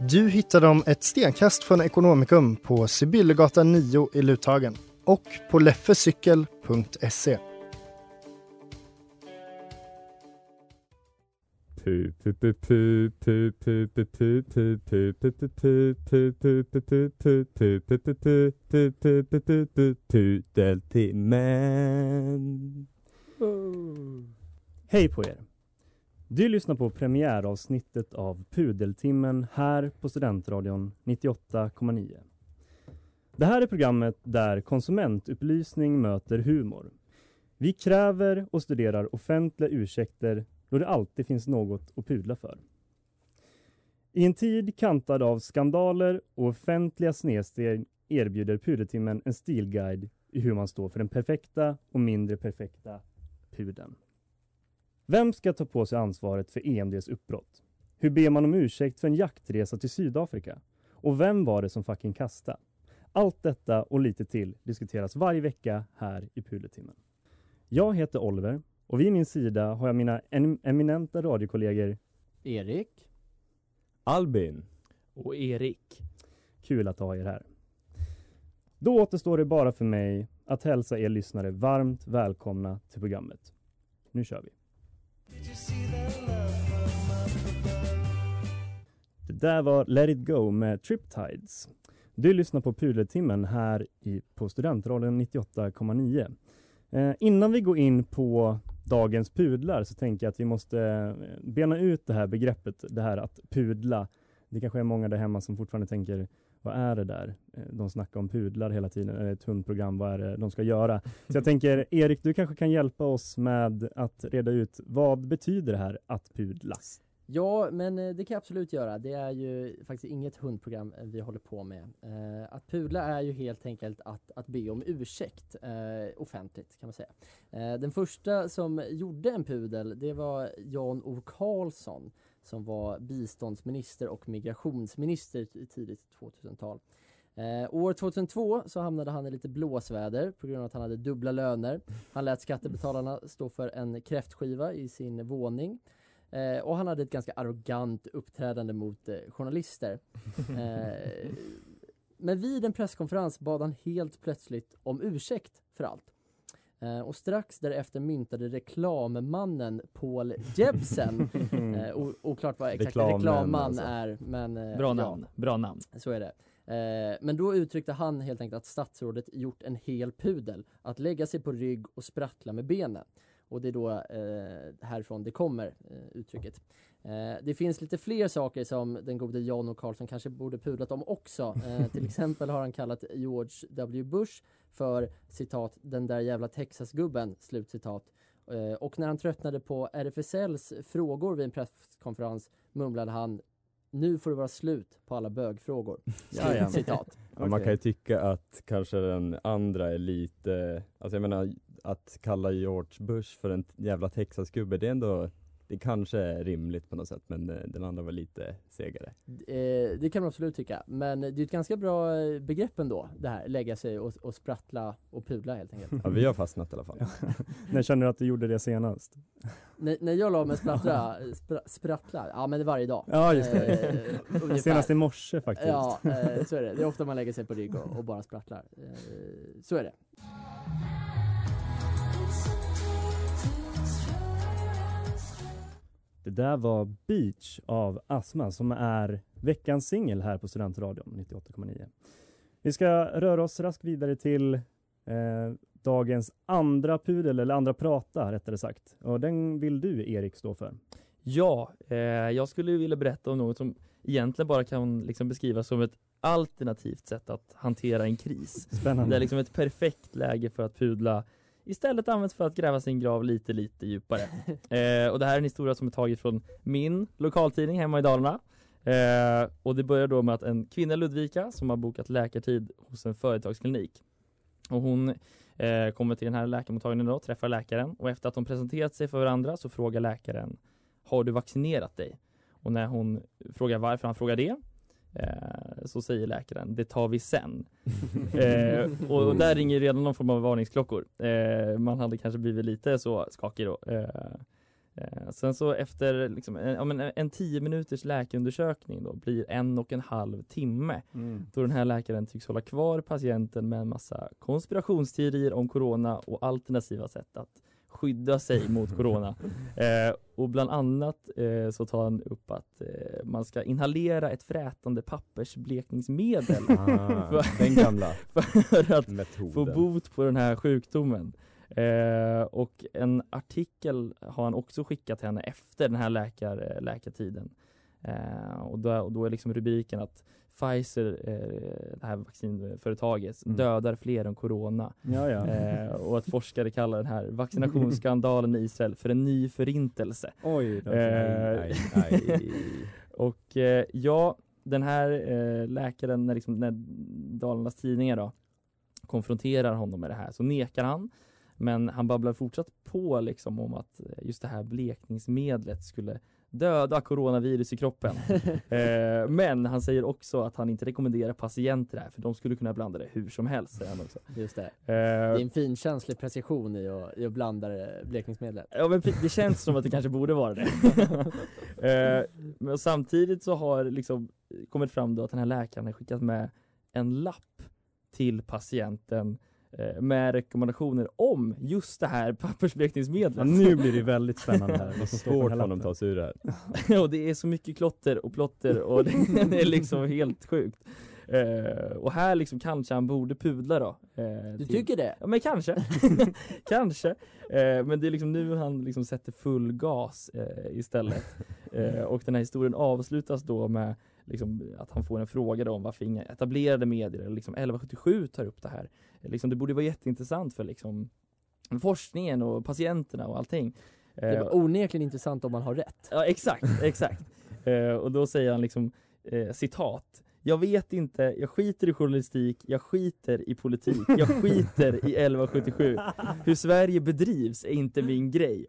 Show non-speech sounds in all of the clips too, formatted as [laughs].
Du hittar dem ett stenkast från Ekonomikum på Sibyllegatan 9 i Luthagen och på leffecykel.se. Pudeltimmen. Hej på er! Du lyssnar på premiäravsnittet av Pudeltimmen här på Studentradion 98,9. Det här är programmet där konsumentupplysning möter humor. Vi kräver och studerar offentliga ursäkter då det alltid finns något att pudla för. I en tid kantad av skandaler och offentliga snedsteg erbjuder Pudeltimmen en stilguide i hur man står för den perfekta och mindre perfekta pudeln. Vem ska ta på sig ansvaret för EMDs uppbrott? Hur ber man om ursäkt för en jaktresa till Sydafrika? Och vem var det som fucking kastade? Allt detta och lite till diskuteras varje vecka här i Pudeltimmen. Jag heter Oliver och vid min sida har jag mina em- eminenta radiokollegor Erik. Albin. Och Erik. Kul att ha er här. Då återstår det bara för mig att hälsa er lyssnare varmt välkomna till programmet. Nu kör vi. Det där var Let it go med Triptides. Du lyssnar på Pudeltimmen här i, på Studentradion 98,9. Eh, innan vi går in på dagens pudlar så tänker jag att vi måste eh, bena ut det här begreppet, det här att pudla. Det kanske är många där hemma som fortfarande tänker vad är det där? Eh, De snackar om pudlar hela tiden, det ett hundprogram, vad är det de ska göra? Så jag [laughs] tänker, Erik, du kanske kan hjälpa oss med att reda ut vad betyder det här att pudla? Ja, men eh, det kan jag absolut göra. Det är ju faktiskt inget hundprogram eh, vi håller på med. Eh, att pudla är ju helt enkelt att, att be om ursäkt eh, offentligt kan man säga. Eh, den första som gjorde en pudel, det var Jan O Karlsson som var biståndsminister och migrationsminister i tidigt 2000-tal. Eh, år 2002 så hamnade han i lite blåsväder på grund av att han hade dubbla löner. Han lät skattebetalarna stå för en kräftskiva i sin våning. Eh, och han hade ett ganska arrogant uppträdande mot eh, journalister. Eh, [laughs] men vid en presskonferens bad han helt plötsligt om ursäkt för allt. Eh, och strax därefter myntade reklammannen Paul Jebsen, [laughs] eh, oklart vad exakt Reklamman, reklamman alltså. är, men eh, Bra ja. namn, bra namn. Så är det. Eh, men då uttryckte han helt enkelt att statsrådet gjort en hel pudel, att lägga sig på rygg och sprattla med benen. Och det är då eh, härifrån det kommer, eh, uttrycket. Eh, det finns lite fler saker som den gode Jan och Karlsson kanske borde pudlat om också. Eh, till [laughs] exempel har han kallat George W Bush för citat den där jävla Texasgubben, slutcitat. Eh, och när han tröttnade på RFSLs frågor vid en presskonferens mumlade han nu får det vara slut på alla bögfrågor. [laughs] Citat. Ja, man kan ju tycka att kanske den andra är lite, alltså jag menar att kalla George Bush för en jävla Texasgubbe, det är ändå, det kanske är rimligt på något sätt, men eh, den andra var lite segare. Eh, det kan man absolut tycka, men det är ett ganska bra eh, begrepp ändå, det här, lägga sig och, och sprattla och pudla helt enkelt. Ja, vi har fastnat i alla fall. [laughs] När känner du att du gjorde det senast? när, när jag la mig och sprattra, spra, sprattla, ja men det är varje dag. Ja, just det. Eh. [laughs] Senast i morse faktiskt. Ja, eh, så är det. Det är ofta man lägger sig på rygg och, och bara sprattlar. Eh, så är det. Det där var Beach av Asma som är veckans singel här på Studentradion 98,9. Vi ska röra oss raskt vidare till eh, dagens andra pudel, eller andra prata rättare sagt. Och den vill du Erik stå för. Ja, eh, jag skulle vilja berätta om något som egentligen bara kan liksom beskrivas som ett alternativt sätt att hantera en kris. Spännande. Det är liksom ett perfekt läge för att pudla istället används för att gräva sin grav lite, lite djupare. [laughs] eh, och det här är en historia som är taget från min lokaltidning hemma i Dalarna. Eh, och det börjar då med att en kvinna i Ludvika som har bokat läkartid hos en företagsklinik. Och hon eh, kommer till den här läkarmottagningen då, träffar läkaren och efter att de presenterat sig för varandra så frågar läkaren Har du vaccinerat dig? Och när hon frågar varför han frågar det så säger läkaren Det tar vi sen. [laughs] eh, och, och där ringer redan någon form av varningsklockor. Eh, man hade kanske blivit lite så skakig då. Eh, eh, sen så efter liksom, en, ja, men en tio minuters läkarundersökning då blir en och en halv timme Mm. då den här läkaren tycks hålla kvar patienten med en massa konspirationsteorier om corona och alternativa sätt att skydda sig mot [laughs] corona. Eh, och bland annat eh, så tar han upp att eh, man ska inhalera ett frätande pappersblekningsmedel Ah, [laughs] den gamla [laughs] för att metoden. få bot på den här sjukdomen. Eh, och en artikel har han också skickat till henne efter den här läkar, läkartiden. Eh, och, då, och då är liksom rubriken att Pfizer, eh, det här vaccinföretaget, Mm. dödar fler än corona. Ja, ja. Eh, och att [laughs] forskare kallar den här vaccinationsskandalen i Israel för en ny förintelse. Oj då. Eh, Aj, aj. [laughs] och ja, den här läkaren, när, liksom, när Dalarnas tidningar då konfronterar honom med det här så nekar han. Men han babblar fortsatt på liksom om att just det här blekningsmedlet skulle döda coronavirus i kroppen. [laughs] eh, men han säger också att han inte rekommenderar patienter det här för de skulle kunna blanda det hur som helst. Säger han också. Just det. Eh, Det är en finkänslig precision i att, i att blanda det- blekningsmedlet. Ja men det känns som att det kanske borde vara det. [laughs] eh, men samtidigt så har liksom kommit fram då att den här läkaren har skickat med en lapp till patienten med rekommendationer om just det här [laughs] pappersblekningsmedlet. Ja, nu blir det väldigt spännande här. [laughs] Det är svårt för honom att ta sig ur det här. [laughs] och det är så mycket klotter och plotter och det är liksom helt sjukt. Eh, och här liksom kanske han borde pudla då. eh, Du till- tycker det? Ja men kanske, [laughs] kanske. Eh, men det är liksom nu han liksom sätter full gas eh, istället. Eh, och den här historien avslutas då med liksom, att han får en fråga då om varför inga etablerade medier, eller liksom 1177 tar upp det här. Eh, liksom, det borde vara jätteintressant för liksom, forskningen och patienterna och allting. Det var onekligen intressant om man har rätt. Ja exakt, exakt. [laughs] Och då säger han liksom eh, citat. Jag vet inte, jag skiter i journalistik, jag skiter i politik, jag [laughs] skiter i 1177. Hur Sverige bedrivs är inte min grej.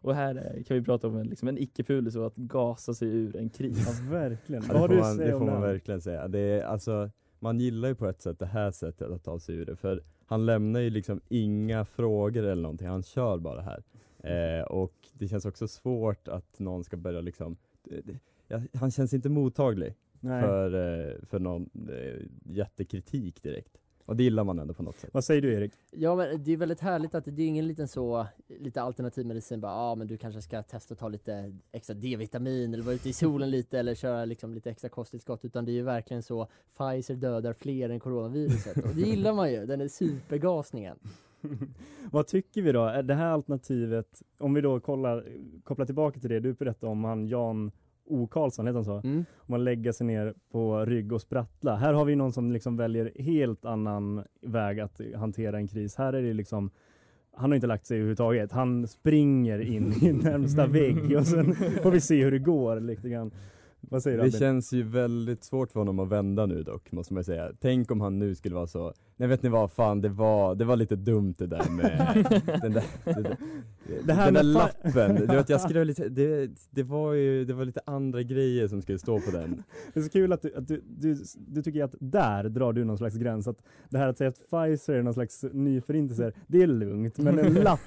Och här eh, kan vi prata om en, liksom en icke-pudel så att gasa sig ur en kris. Ja, verkligen. Ja, det får man, det får det man verkligen säga. Det är, alltså, man gillar ju på ett sätt det här sättet att ta sig ur det, för han lämnar ju liksom inga frågor eller någonting, han kör bara här. Eh, och det känns också svårt att någon ska börja liksom, det, det, ja, han känns inte mottaglig Nej. för, eh, för någon eh, jättekritik direkt. Och det gillar man ändå på något sätt. Vad säger du Erik? Ja men det är väldigt härligt att det är ingen liten så, lite alternativ medicin bara, ja ah, men du kanske ska testa att ta lite extra D-vitamin eller vara ute i solen lite eller köra liksom lite extra kosttillskott utan det är ju verkligen så, Pfizer dödar fler än coronaviruset och det gillar man ju, den är supergasningen. [laughs] Vad tycker vi då? Är det här alternativet, om vi då kollar, kopplar tillbaka till det du berättade om han Jan O. Karlsson, heter han så? Mm. Om man lägger sig ner på rygg och sprattla. Här har vi någon som liksom väljer helt annan väg att hantera en kris. Här är det liksom han har inte lagt sig överhuvudtaget. Han springer in i närmsta vägg och sen får vi se hur det går lite grann. Vad säger Det känns ju väldigt svårt för honom att vända nu dock, måste man säga. Tänk om han nu skulle vara så, nej vet ni vad, fan det var, det var lite dumt det där med [laughs] den där, det där, Det här den där lappen. Du vet, jag skrev lite, det, det var ju, det var lite andra grejer som skulle stå på den. [laughs] Det är så kul att, du, att du, du, du tycker att där drar du någon slags gräns. Att det här att säga att Pfizer är någon slags ny förintelse, det är lugnt. Men en [laughs] lapp,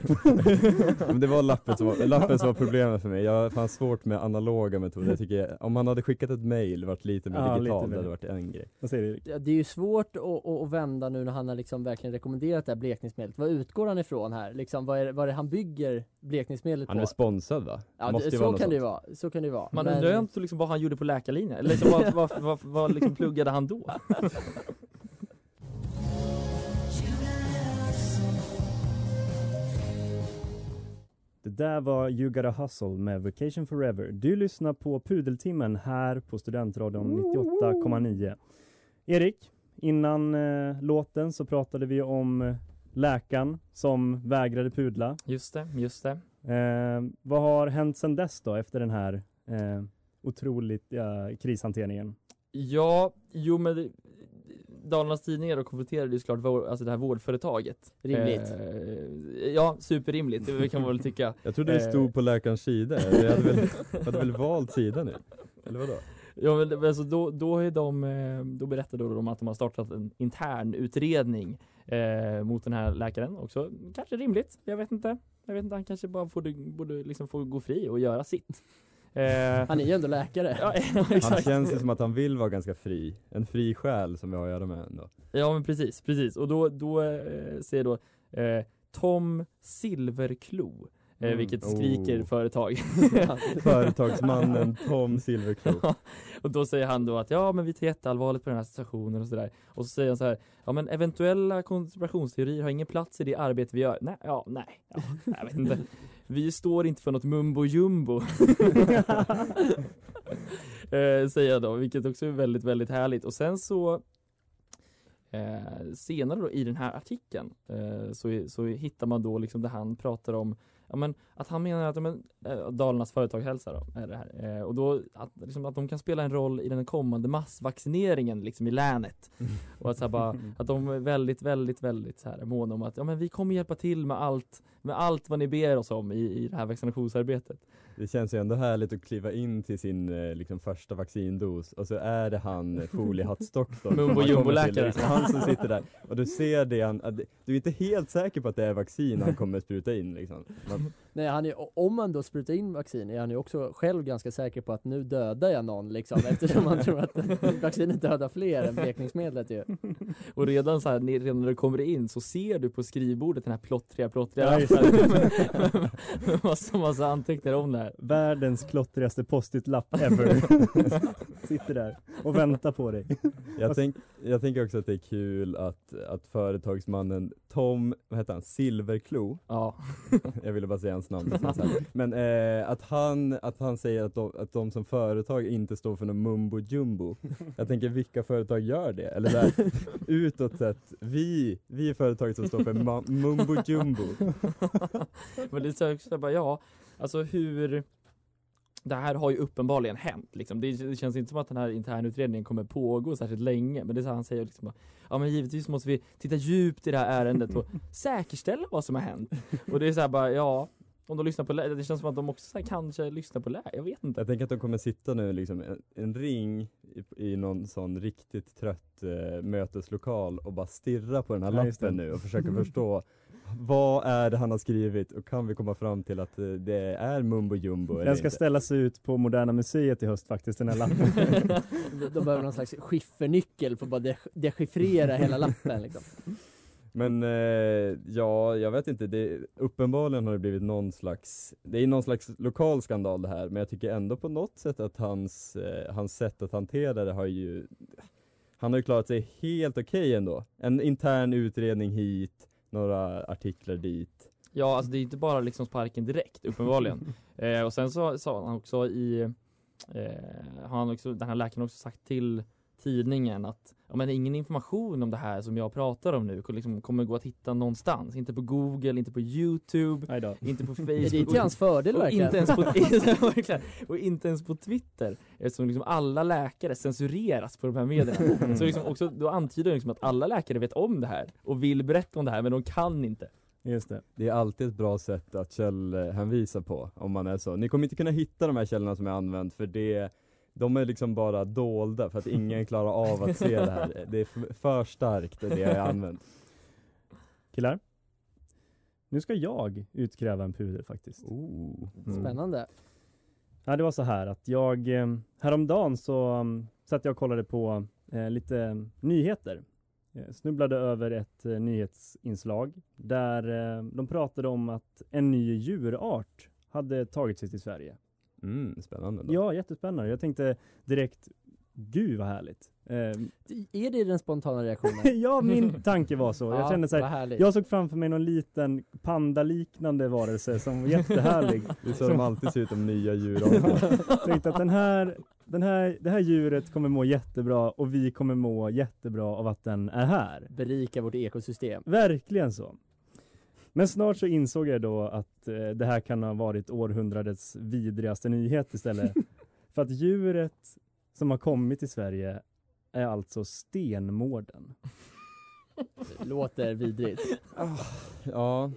Men det var lappen som var, lappen som var problemet för mig. Jag har fan svårt med analoga metoder. Jag tycker, om han hade skickat ett mail, varit lite mer Ja, digital, lite det hade varit en grej. Vad säger du Erik? Ja, Det är ju svårt att, att, vända nu när han har liksom verkligen rekommenderat det här blekningsmedlet. Vad utgår han ifrån här? Liksom, vad, är, det- vad är det han bygger blekningsmedlet Han på? är sponsrad va? Ja, Måste det, så kan det ju vara. Så kan det ju vara. Man Men- undrar ju inte liksom vad han gjorde på läkarlinjen, eller liksom, vad, vad, vad, vad liksom pluggade han då? [laughs] Det där var You Gotta Hustle med Vacation Forever. Du lyssnar på Pudeltimmen här på Studentradion 98,9. Erik, innan eh, låten så pratade vi om eh, läkaren som vägrade pudla. Just det, just det. Eh, vad har hänt sedan dess då efter den här eh, otroligt ja, krishanteringen? Ja, jo men Dalarnas Tidningar då konfronterade ju såklart vår, alltså det här vårdföretaget. Rimligt. Eh, ja, superrimligt, det kan man väl tycka. [laughs] Jag trodde det stod på läkarens sida, jag hade väl, hade väl valt sida nu? Eller vadå? Ja men alltså då, då är de, eh, då berättade de att de har startat en intern utredning eh, mot den här läkaren också. Kanske rimligt, jag vet inte. Jag vet inte, han kanske bara borde, borde liksom få gå fri och göra sitt. Eh, Han är ju ändå läkare. ja, ja, [laughs] Han exakt. känns ju som att han vill vara ganska fri, en fri själ som vi har att göra med ändå. Ja men precis, precis. Och då, då eh, säger då eh, Tom Silverklo, Mm. vilket skriker Oh. företag. [laughs] Företagsmannen [laughs] Tom Silverklo. och då säger han då att ja men vi tar jätteallvarligt på den här situationen och sådär. Och så säger han så här, ja men eventuella konspirationsteorier har ingen plats i det arbete vi gör. Nej, ja, nej, ja, jag vet inte. [laughs] Vi står inte för något mumbo jumbo. eh, säger jag då, vilket också är väldigt, väldigt härligt. Och sen så eh, senare då i den här artikeln eh, så, så hittar man då liksom där han pratar om Ja, men att han menar att ja, men, eh, Dalarnas företagshälsa då, är det här. Eh, och då att, liksom, att de kan spela en roll i den kommande massvaccineringen liksom i länet. Och att, så här, bara, [laughs] att de är väldigt, väldigt, väldigt så här, måna om att ja, men vi kommer hjälpa till med allt, med allt vad ni ber oss om i, i det här vaccinationsarbetet. Det känns ju ändå härligt att kliva in till sin eh, liksom, första vaccindos och så är det han eh, foliehattsdoktorn Mumbo som man jumbo kommer till, läkare. liksom, Han som sitter där och du ser det han, du är inte helt säker på att det är vaccin han kommer spruta in liksom. Man, Nej, han är, om man då sprutar in vaccin är han ju också själv ganska säker på att nu dödar jag någon liksom [laughs] eftersom han tror att vaccinet dödar fler än blekningsmedlet ju. [laughs] Och redan så här, redan när du kommer in så ser du på skrivbordet den här plottriga, plottriga lappen [laughs] massa, massa anteckningar om det här. Världens klottrigaste post-it-lapp ever. Sitter där och väntar på dig. jag, tänk, jag tänker också att det är kul att, att företagsmannen Tom, vad heter han, Silverklo Ja. Jag ville bara säga hans namn. Men eh, att, han, att han säger att de, att de som företag inte står för någon mumbo jumbo Jag tänker vilka företag gör det? Eller där, utåt sett, vi, vi är företag som står för mumbo jumbo [laughs] Men det är så bara, ja, alltså hur det här har ju uppenbarligen hänt liksom. det, det känns inte som att den här internutredningen kommer pågå särskilt länge men det är så han säger liksom Ja men givetvis måste vi titta djupt i det här ärendet och [laughs] säkerställa vad som har hänt Och det är så här bara, ja Om de lyssnar på lä- det känns som att de också här, kanske lyssnar på lä jag vet inte Jag tänker att de kommer sitta nu liksom en, en ring i, i någon sån riktigt trött eh, möteslokal och bara stirra på den här just lappen nu och försöka förstå vad är det han har skrivit och kan vi komma fram till att eh, det är mumbo jumbo eller Den ska inte? ställas ut på Moderna Museet i höst faktiskt, den här lappen. De, [laughs] de behöver någon slags skiffernyckel för att bara de, dechiffrera hela lappen liksom. Men eh, ja, jag vet inte, det, uppenbarligen har det blivit någon slags, det är någon slags lokal skandal det här, men jag tycker ändå på något sätt att hans, eh, hans sätt att hantera det har ju, han har ju klarat sig helt okej ändå. En intern utredning hit, några artiklar dit. Ja alltså det är inte bara liksom sparken direkt uppenbarligen [laughs] eh, Och sen så sa han också i eh, har han också, Den här läkaren också sagt till tidningen att ja, men ingen information om det här som jag pratar om nu liksom, kommer gå att hitta någonstans Inte på google, inte på youtube, inte på [laughs] Det är facebook till hans fördel och verkligen. inte, ens på, [laughs] [laughs] och inte ens på twitter Eftersom liksom alla läkare censureras på de här medierna Mm. Så liksom också, då antyder det liksom att alla läkare vet om det här och vill berätta om det här men de kan inte Just det. Det är alltid ett bra sätt att källhänvisa på, om man är så. Ni kommer inte kunna hitta de här källorna som jag använt, för det de är liksom bara dolda för att ingen klarar av att se det här. Det är för starkt det jag har använt. Killar? Nu ska jag utkräva en pudel faktiskt. Oh. Mm. Spännande. Ja, det var så här att jag eh, häromdagen så um, satt jag och kollade på eh, lite nyheter. Jag snubblade över ett eh, nyhetsinslag där eh, de pratade om att en ny djurart hade tagit sig till Sverige. Mm, spännande. Då. Ja, jättespännande. Jag tänkte direkt, gud vad härligt. Eh, Är det den spontana reaktionen? [laughs] ja, min [laughs] tanke var så. Jag Ja, kände så här, jag såg framför mig någon liten pandaliknande varelse som var jättehärlig. [laughs] Det är så de alltid ser ut om nya djur. Jag tänkte att den här, den här, det här djuret kommer må jättebra och vi kommer må jättebra av att den är här. Berika vårt ekosystem. Verkligen så. Men snart så insåg jag då att eh, det här kan ha varit århundradets vidrigaste nyhet istället. [laughs] För att djuret som har kommit till Sverige är alltså stenmården. Det låter vidrigt. Ja,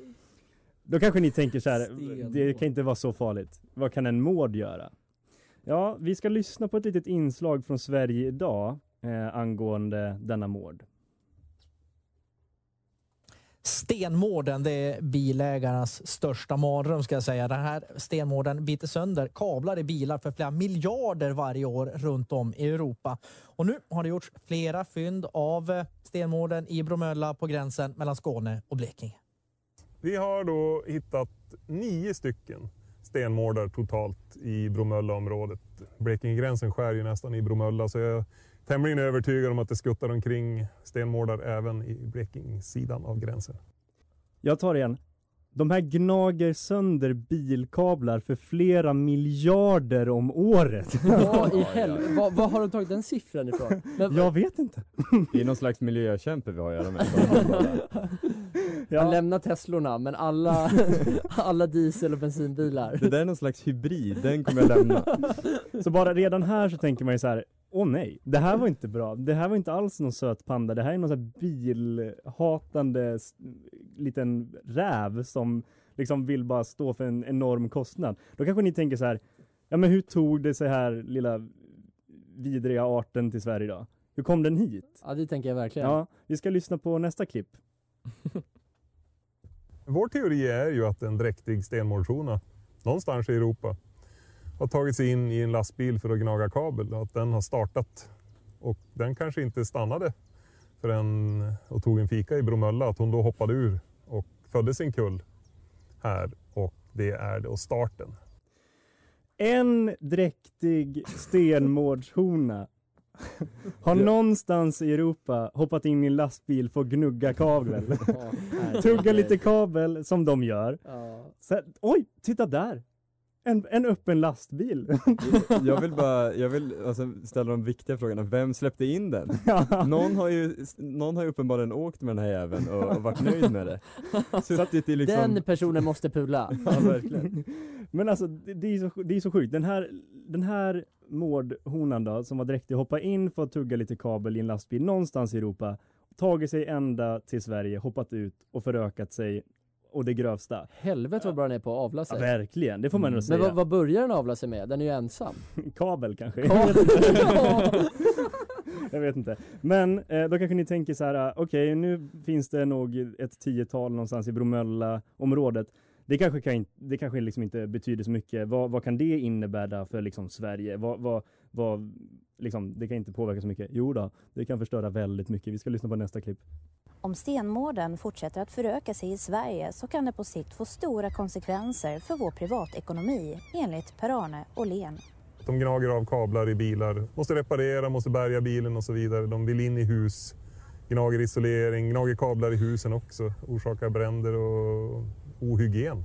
Då kanske ni tänker så här, Stenmård. det kan inte vara så farligt. Vad kan en mård göra? Ja, vi ska lyssna på ett litet inslag från Sverige idag eh, angående denna mård. Stenmården, det är bilägarnas största mardröm ska jag säga. Den här stenmården biter sönder kablar i bilar för flera miljarder varje år runt om i Europa. Och nu har det gjorts flera fynd av stenmården i Bromölla på gränsen mellan Skåne och Blekinge. Vi har då hittat nio stycken stenmårdar totalt i Bromöllaområdet. Blekingegränsen skär ju nästan i Bromölla så jag tämligen övertygad om att det skuttar omkring stenmårdar även i Blekingesidan av gränsen. Jag tar igen. De här gnager sönder bilkablar för flera miljarder om året. [laughs] Vad i helvete, vad, vad har de tagit den siffran ifrån? Men, Jag vet inte. det är någon slags miljökämpe vi har att göra med. [laughs] Han lämnar Teslorna men alla, [laughs] alla diesel och bensinbilar. Det där är någon slags hybrid, den kommer jag lämna. Så bara redan här så tänker man ju så här, åh nej, det här var inte bra. Det här var inte alls någon söt panda. Det här är någon sån här bilhatande liten räv som liksom vill bara stå för en enorm kostnad. Då kanske ni tänker så här, ja men hur tog det sig här lilla vidriga arten till Sverige då? Hur kom den hit? Ja det tänker jag verkligen. Ja, vi ska lyssna på nästa klipp. [laughs] Vår teori är ju att en dräktig stenmårdshona någonstans i Europa har tagit sig in i en lastbil för att gnaga kabel. Att den har startat och den kanske inte stannade förrän och tog en fika i Bromölla. Att hon då hoppade ur och födde sin kull här och det är då starten. En dräktig stenmårdshona har någonstans i Europa hoppat in i en lastbil för att gnugga kabel. [laughs] Tugga lite kabel som de gör. Ja. Så, oj, titta där! En, en öppen lastbil. [laughs] Jag vill bara, jag vill alltså ställa de viktiga frågorna, vem släppte in den? [laughs] Någon har ju, någon har ju uppenbarligen åkt med den här jäveln och, och varit nöjd med det. [laughs] Suttit i liksom... Den personen måste pula. Ja, verkligen. Men alltså det, det, är så, det är så sjukt. Den här, den här mårdhonan då, som var dräktig, hoppar in för att tugga lite kabel i en lastbil någonstans i Europa, tagit sig ända till Sverige, hoppat ut och förökat sig och det grövsta. Helvete vad bra den är på att avla Ja, sig. verkligen, det får man nog Men säga. vad, vad börjar den avla sig med? Den är ju ensam. [laughs] Kabel kanske? Kabel. [laughs] [laughs] Jag vet inte. Men eh, då kanske ni tänker så här, okej nu finns det nog ett tiotal någonstans i Bromölla-området. Det kanske, kan, det kanske liksom inte betyder så mycket. Vad, vad kan det innebära för liksom Sverige? Vad, vad, vad, liksom, det kan inte påverka så mycket. Jo då, det kan förstöra väldigt mycket. Vi ska lyssna på nästa klipp. Om stenmården fortsätter att föröka sig i Sverige så kan det på sikt få stora konsekvenser för vår privatekonomi enligt Per-Arne Åhlén. De gnager av kablar i bilar, måste reparera, måste bärga bilen och så vidare. De vill in i hus, gnager isolering, gnager kablar i husen också, orsakar bränder och ohygien.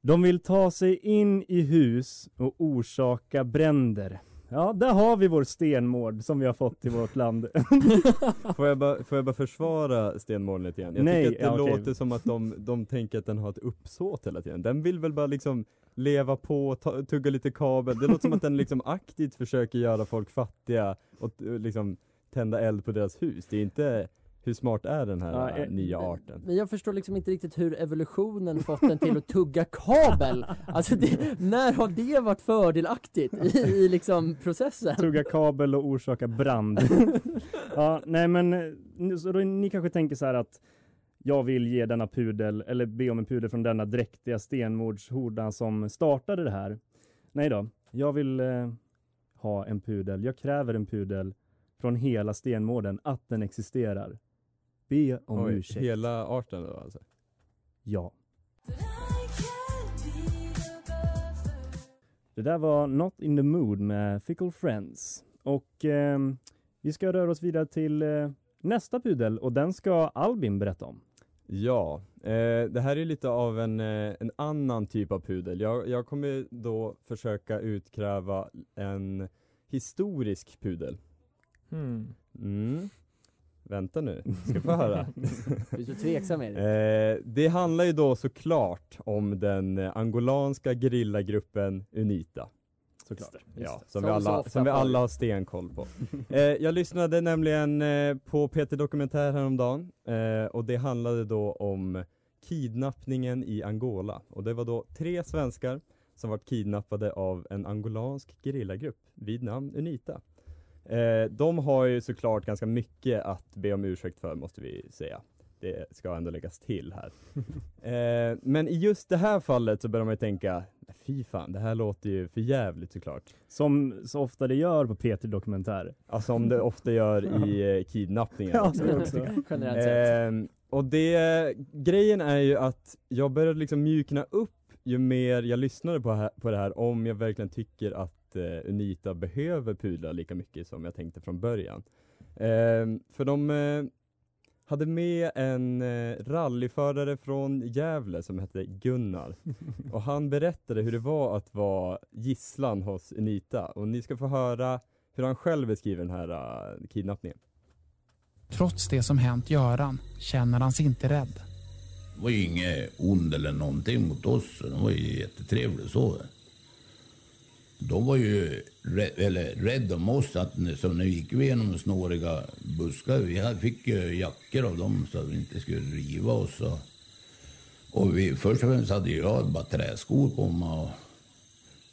De vill ta sig in i hus och orsaka bränder. Ja, där har vi vår stenmård som vi har fått i vårt land. [laughs] Får jag bara, får jag bara försvara stenmålen lite grann? Jag Nej, tycker att det ja, låter som att de, de tänker att den har ett uppsåt hela tiden. Den vill väl bara liksom leva på, ta, tugga lite kabel. Det låter som att den liksom [laughs] aktivt försöker göra folk fattiga och eh, liksom tända eld på deras hus. Det är inte, hur smart är den här Ja, eh, eh, nya arten? Men jag förstår liksom inte riktigt hur evolutionen fått den till att tugga kabel. [laughs] Alltså det, när har det varit fördelaktigt i, i liksom processen? Tugga kabel och orsaka brand. [laughs] ja, nej men, eh, så då, ni kanske tänker så här att jag vill ge denna pudel, eller be om en pudel från denna dräktiga stenmordshorda som startade det här. Nej då, jag vill eh, ha en pudel. Jag kräver en pudel från hela Stenmården, att den existerar. Be om Oj, ursäkt. Hela arten då alltså? Ja. Det där var Not in the mood med Fickle Friends. Och ehm, vi ska röra oss vidare till eh, nästa pudel och den ska Albin berätta om. Ja, eh, det här är lite av en, eh, en annan typ av pudel. Jag, jag kommer då försöka utkräva en historisk pudel. Hmm. Mm. Vänta nu, ska få höra. [laughs] Du är så tveksam Erik. Eh, det handlar ju då såklart om den eh, angolanska gerillagruppen Unita. Såklart. Ja, det. som, Som vi alla, som vi alla har stenkoll på. [laughs] eh, jag lyssnade nämligen eh, på Peter Dokumentär häromdagen eh, och det handlade då om kidnappningen i Angola. Och det var då tre svenskar som var kidnappade av en angolansk gerillagrupp vid namn Unita. Eh, de har ju såklart ganska mycket att be om ursäkt för måste vi säga. Det ska ändå läggas till här. [laughs] Eh, men i just det här fallet så börjar man ju tänka, fy fan, det här låter ju för jävligt såklart. Som så ofta det gör på Peter Dokumentär. Ja, som det ofta gör i [laughs] eh, kidnappningar. Ja, också. Generellt sett. Ehm, och det, grejen är ju att jag började liksom mjukna upp ju mer jag lyssnade på, här, på det här om jag verkligen tycker att eh, Unita behöver pudlar lika mycket som jag tänkte från början. Ehm, för de eh, hade med en eh, rallyförare från Gävle som hette Gunnar. [laughs] Och han berättade hur det var att vara gisslan hos Unita. Och ni ska få höra hur han själv beskriver den här eh, kidnappningen. Trots det som hänt Göran känner han sig inte rädd. Det var ju inget ond eller någonting mot oss. De var ju jättetrevliga så. De var ju rädda om oss. Att, så nu gick vi genom snåriga buskar. Vi fick ju jackor av dem så att vi inte skulle riva oss. Och, och vi, först och främst hade jag bara träskor på mig. Och,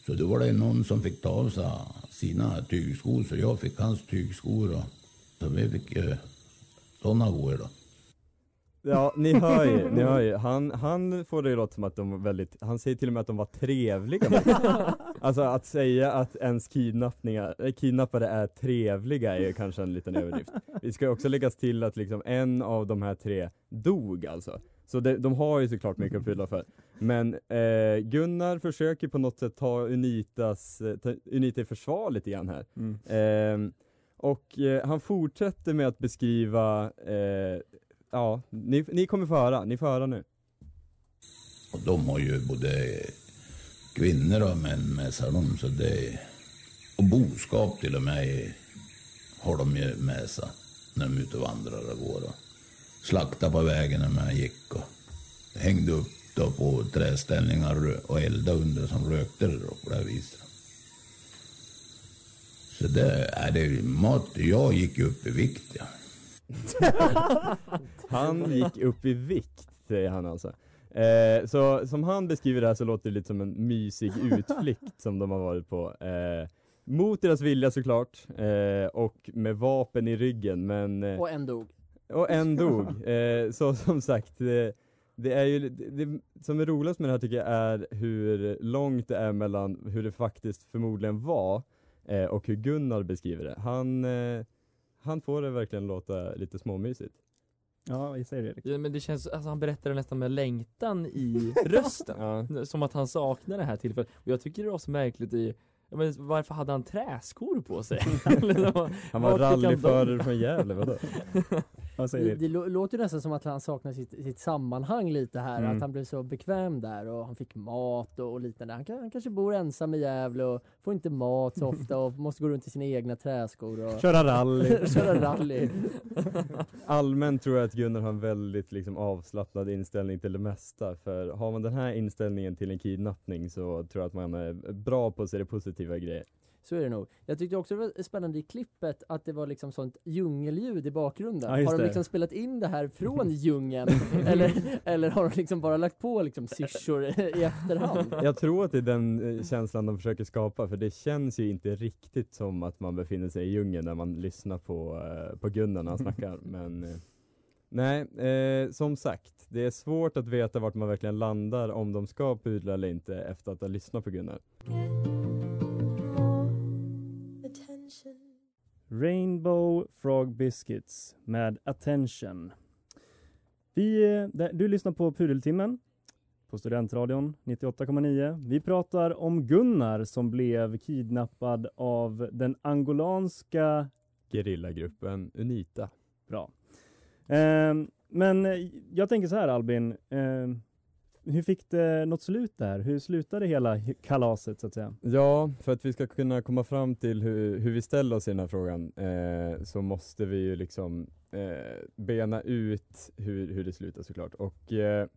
så då var det någon som fick ta av sig sina tygskor. Så jag fick hans tygskor. Och, så vi fick ju sådana skor då. Ja, ni hör ju, ni hör ju. Han, han får det ju låta som att de var väldigt, han säger till och med att de var trevliga mot [laughs] honom. Alltså att säga att ens kidnappningar, äh, kidnappade är trevliga är ju kanske en liten överdrift. Vi ska ju också läggas till att liksom en av de här tre dog alltså. Så det, de har ju såklart mycket att fylla för. Men eh, Gunnar försöker på något sätt ta Unitas, eh, ta Unita i försvar lite grann här. Mm. Ehm, och eh, han fortsätter med att beskriva, eh, ja, ni, ni kommer få höra, ni får höra nu. Och de har ju både kvinnor och män med sig. dem, så det, och boskap till och med har de ju med sig när de är ute och vandrar och går. Och slakta på vägen när man gick. Och hängde upp då på träställningar och elda under som rökte det då på det här viset. Så det är det mat. Jag gick ju upp i vikt ja. [laughs] Han gick upp i vikt, säger han alltså. Eh, så som han beskriver det här så låter det lite som en mysig utflykt som de har varit på. Eh, mot deras vilja såklart, eh, och med vapen i ryggen men... Eh, Och en dog. och en [laughs] dog. Eh, så som sagt, det, det är ju, det, det som är roligast med det här tycker jag är hur långt det är mellan hur det faktiskt förmodligen var eh, och hur Gunnar beskriver det. Han, eh, han får det verkligen låta lite småmysigt. Ja, vi säger det. Ja, men det känns, alltså han berättar det nästan med längtan i [laughs] rösten. Ja. Som att han saknar det här tillfället. Och jag tycker det var så märkligt i men varför hade han träskor på sig? [laughs] Han var rallyförare från Gävle, vadå? [laughs] Det, det lå- låter nästan som att han saknar sitt, sitt sammanhang lite här, Mm. att han blev så bekväm där och han fick mat och, och liknande. Han, han kanske bor ensam i Gävle och får inte mat så ofta och [laughs] måste gå runt i sina egna träskor och Köra rally. [laughs] köra rally. [laughs] Allmänt tror jag att Gunnar har en väldigt liksom, avslappnad inställning till det mesta. För har man den här inställningen till en kidnappning så tror jag att man är bra på att se det positiva i grejer. Så är det nog. Jag tyckte också det var spännande i klippet att det var liksom sånt djungelljud i bakgrunden. Ja, har de det. liksom spelat in det här från [laughs] djungeln? eller, eller har de liksom bara lagt på liksom syrsor i efterhand? Jag tror att det är den eh, känslan de försöker skapa för det känns ju inte riktigt som att man befinner sig i djungeln när man lyssnar på, eh, på Gunnar när han snackar. [laughs] Men eh, nej, eh, som sagt, det är svårt att veta vart man verkligen landar om de ska pudla eller inte efter att ha lyssnat på Gunnar. Rainbow Frog Biscuits med Attention. Vi, eh, du lyssnar på Pudeltimmen på Studentradion 98,9. Vi pratar om Gunnar som blev kidnappad av den angolanska Gerillagruppen Unita. Bra. Ehm, men eh, jag tänker så här Albin, ehm, hur fick det något slut där? Hur slutade hela kalaset så att säga? Ja, för att vi ska kunna komma fram till hur, hur vi ställer oss i den här frågan eh, så måste vi ju liksom eh, bena ut hur, hur det slutar såklart. Och eh,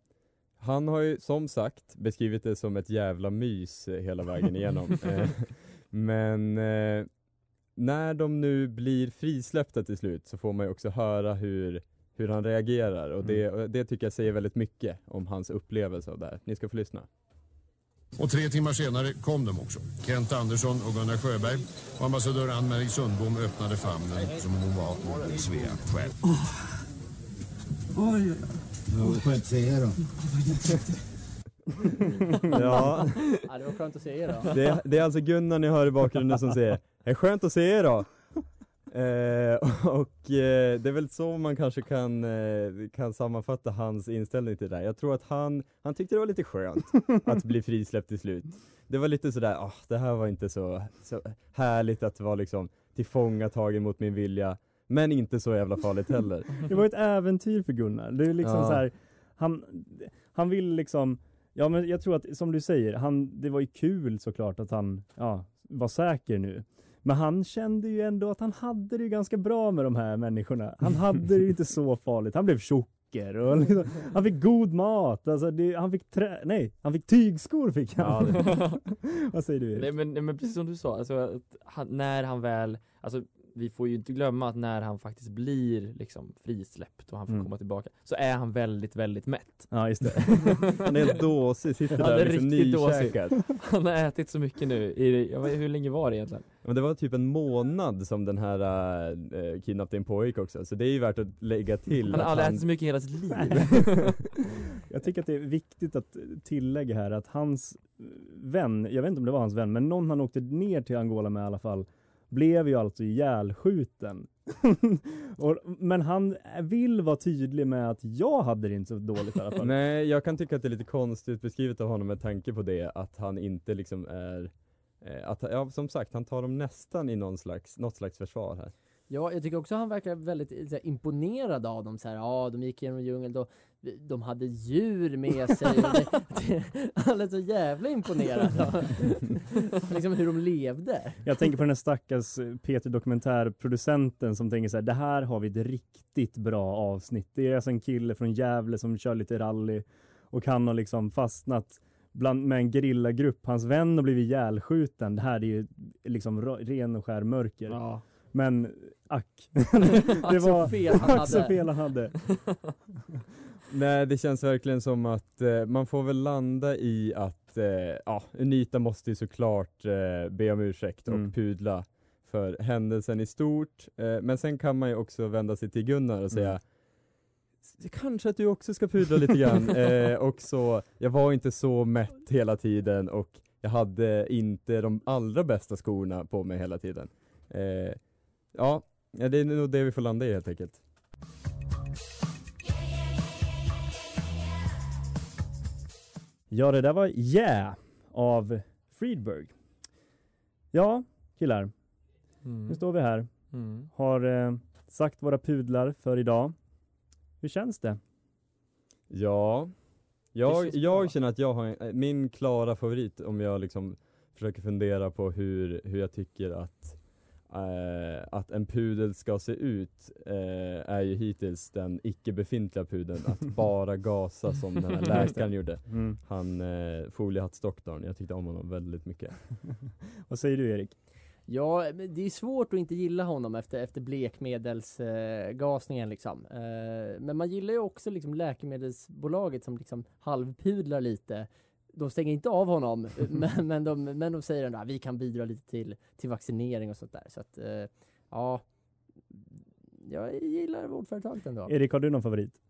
han har ju som sagt beskrivit det som ett jävla mys eh, hela vägen igenom. [laughs] eh, men eh, när de nu blir frisläppta till slut så får man ju också höra hur, hur han reagerar och det, och det tycker jag säger väldigt mycket om hans upplevelse av det här. Ni ska få lyssna. Och tre timmar senare kom de också. Kent Andersson och Gunnar Sjöberg. Och ambassadör Ann-Marie Sundbom öppnade famnen som om hon var Svea själv. Oj, oj, oj. Ja, skönt att se er då. Ja. ja, det var skönt att se er då. Det, det är alltså Gunnar ni hör i bakgrunden som säger Det är skönt att se er då! Eh, [laughs] och eh, det är väl så man kanske kan, eh, kan sammanfatta hans inställning till det där. Jag tror att han, han tyckte det var lite skönt [laughs] att bli frisläppt till slut. Det var lite sådär, ah, det här var inte så, så härligt att vara liksom tillfångatagen mot min vilja. Men inte så jävla farligt heller. [laughs] Det var ett äventyr för Gunnar. Det är liksom Ja. så här, han, han vill liksom, ja men jag tror att som du säger, han, det var ju kul såklart att han ja, var säker nu. Men han kände ju ändå att han hade det ju ganska bra med de här människorna. Han hade det ju inte så farligt. Han blev tjocker och liksom, han fick god mat. Alltså det, han fick trä, nej, han fick tygskor fick han. [laughs] Vad säger du Erik? Nej men, nej, men precis som du sa, alltså, att han, när han väl, alltså vi får ju inte glömma att när han faktiskt blir liksom frisläppt och han får Mm. komma tillbaka så är han väldigt, väldigt mätt. Ja just det. [laughs] Han är helt dåsig, sitter Han där är liksom riktigt dåsig. [laughs] Han har ätit så mycket nu, i, jag vet, hur länge var det egentligen? Men det var typ en månad som den här äh, kidnappningen pågick också, så det är ju värt att lägga till Han har aldrig ätit så mycket i hela sitt liv. [laughs] Jag tycker att det är viktigt att tillägga här att hans vän, jag vet inte om det var hans vän, men någon han åkte ner till Angola med i alla fall, blev ju alltså ihjälskjuten. [laughs] och, men han vill vara tydlig med att jag hade det inte så dåligt i alla fall. [laughs] Nej, jag kan tycka att det är lite konstigt beskrivet av honom med tanke på det, att han inte liksom är eh, att, ja, som sagt, han tar dem nästan i någon slags, något slags försvar här. Ja, jag tycker också han verkar väldigt så här, imponerad av dem. Så här, ja, de gick genom djungeln, då, de hade djur med sig. Det, det, han är så jävla imponerad liksom hur de levde. Jag tänker på den här stackars Peter dokumentärproducenten som tänker så här, det här har vi ett riktigt bra avsnitt. Det är alltså en kille från Gävle som kör lite rally och han har liksom fastnat bland, med en gerillagrupp. Hans vän har blivit ihjälskjuten. Det här är ju liksom ren och skär mörker. Men ack. [laughs] Fel han ack så fel han hade. [laughs] Nej, det känns verkligen som att eh, man får väl landa i att, eh, ja, Unita måste ju såklart eh, be om ursäkt och Mm. pudla för händelsen i stort. Eh, men sen kan man ju också vända sig till Gunnar och säga Mm. "S- Kanske att du också ska pudla lite grann. [laughs] eh, och så, jag var inte så mätt hela tiden och jag hade inte de allra bästa skorna på mig hela tiden. Eh, ja, det är nog det vi får landa i helt enkelt. Ja, det där var Yeah av Friedberg. Ja, killar. Mm. Nu står vi här. Mm. Har eh, sagt våra pudlar för idag. Hur känns det? Ja, jag, känns jag känner att jag har en, eh, min klara favorit om jag liksom försöker fundera på hur, hur jag tycker att, eh, att en pudel ska se ut eh, är ju hittills den icke befintliga pudeln att [laughs] bara gasa som den här läkaren gjorde. Mm. Han eh, foliehattsdoktorn, jag tyckte om honom väldigt mycket. [laughs] Vad säger du Erik? Ja, det är svårt att inte gilla honom efter, efter blekmedelsgasningen eh, gasningen liksom. Eh, men man gillar ju också liksom läkemedelsbolaget som liksom halvpudlar lite. De stänger inte av honom, [laughs] men, men, de, men de säger ändå att vi kan bidra lite till, till vaccinering och sånt där. Så att, eh, ja, jag gillar vårdföretaget ändå. Erik, har du någon favorit?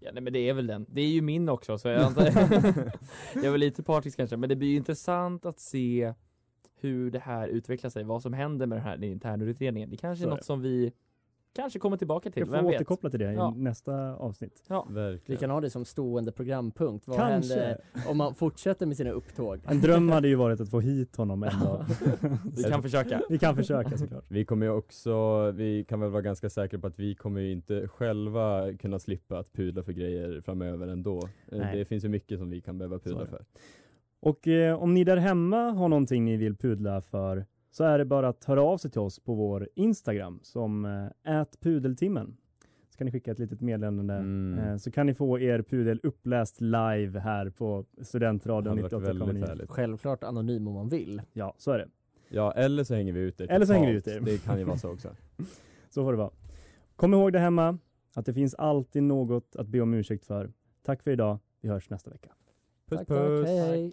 Ja, nej, men det är väl den. Det är ju min också, så jag [laughs] antar [laughs] Jag är väl lite partisk kanske, men det blir ju intressant att se hur det här utvecklar sig, vad som händer med den här internutredningen. Det kanske Så är är något det. som vi kanske kommer tillbaka till, Jag vem får vet? återkoppla till det i Ja. nästa avsnitt. Ja. Vi kan ha det som stående programpunkt. Vad Kanske. händer om man fortsätter med sina upptåg? En dröm hade ju varit att få hit honom en dag. [laughs] Vi kan försöka. Vi kan försöka såklart. Vi kommer ju också, vi kan väl vara ganska säkra på att vi kommer ju inte själva kunna slippa att pudla för grejer framöver ändå. Eh, Nej. Det finns ju mycket som vi kan behöva pudla för. Och eh, om ni där hemma har någonting ni vill pudla för så är det bara att höra av sig till oss på vår Instagram som eh, pudeltimmen. Så kan ni skicka ett litet meddelande Mm. eh, så kan ni få er pudel uppläst live här på Studentradion Det hade varit väldigt 98,9. härligt. Självklart anonym om man vill. Ja, så är det. Ja, eller så hänger vi ut er Eller så hänger vi ut er. Det kan ju vara så också. [laughs] Så får det vara. Kom ihåg det hemma att det finns alltid något att be om ursäkt för. Tack för idag. Vi hörs nästa vecka. Puss Tack, tack. Hej, hej.